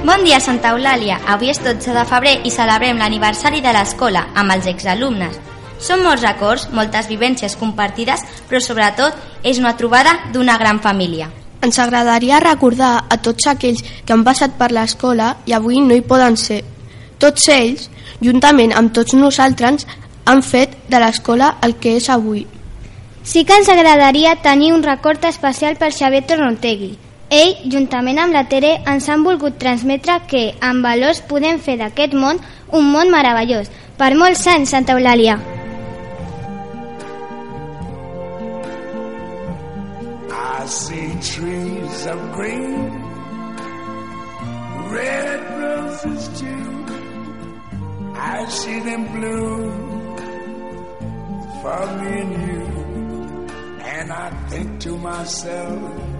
Bon dia, Santa Eulàlia. Avui és 12 de febrer i celebrem l'aniversari de l'escola amb els exalumnes. Són molts records, moltes vivències compartides, però sobretot és una trobada d'una gran família. Ens agradaria recordar a tots aquells que han passat per l'escola i avui no hi poden ser. Tots ells, juntament amb tots nosaltres, han fet de l'escola el que és avui. Sí que ens agradaria tenir un record especial per Xavier Tornotegui. Ell, juntament amb la Tere, ens han volgut transmetre que, amb valors, podem fer d'aquest món un món meravellós. Per molts anys, Santa Eulàlia. I see trees of green, red roses too. I see them blue for me and you. And I think to myself,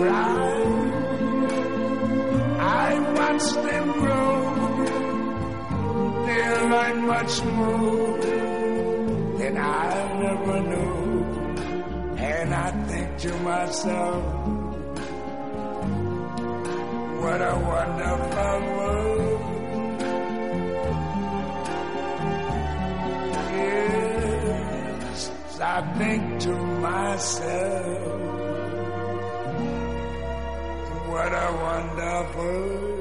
cry. I watch them grow. They learn much more than I ever knew. And I think to myself, what a wonderful world. Yes, I think to myself, what a wonderful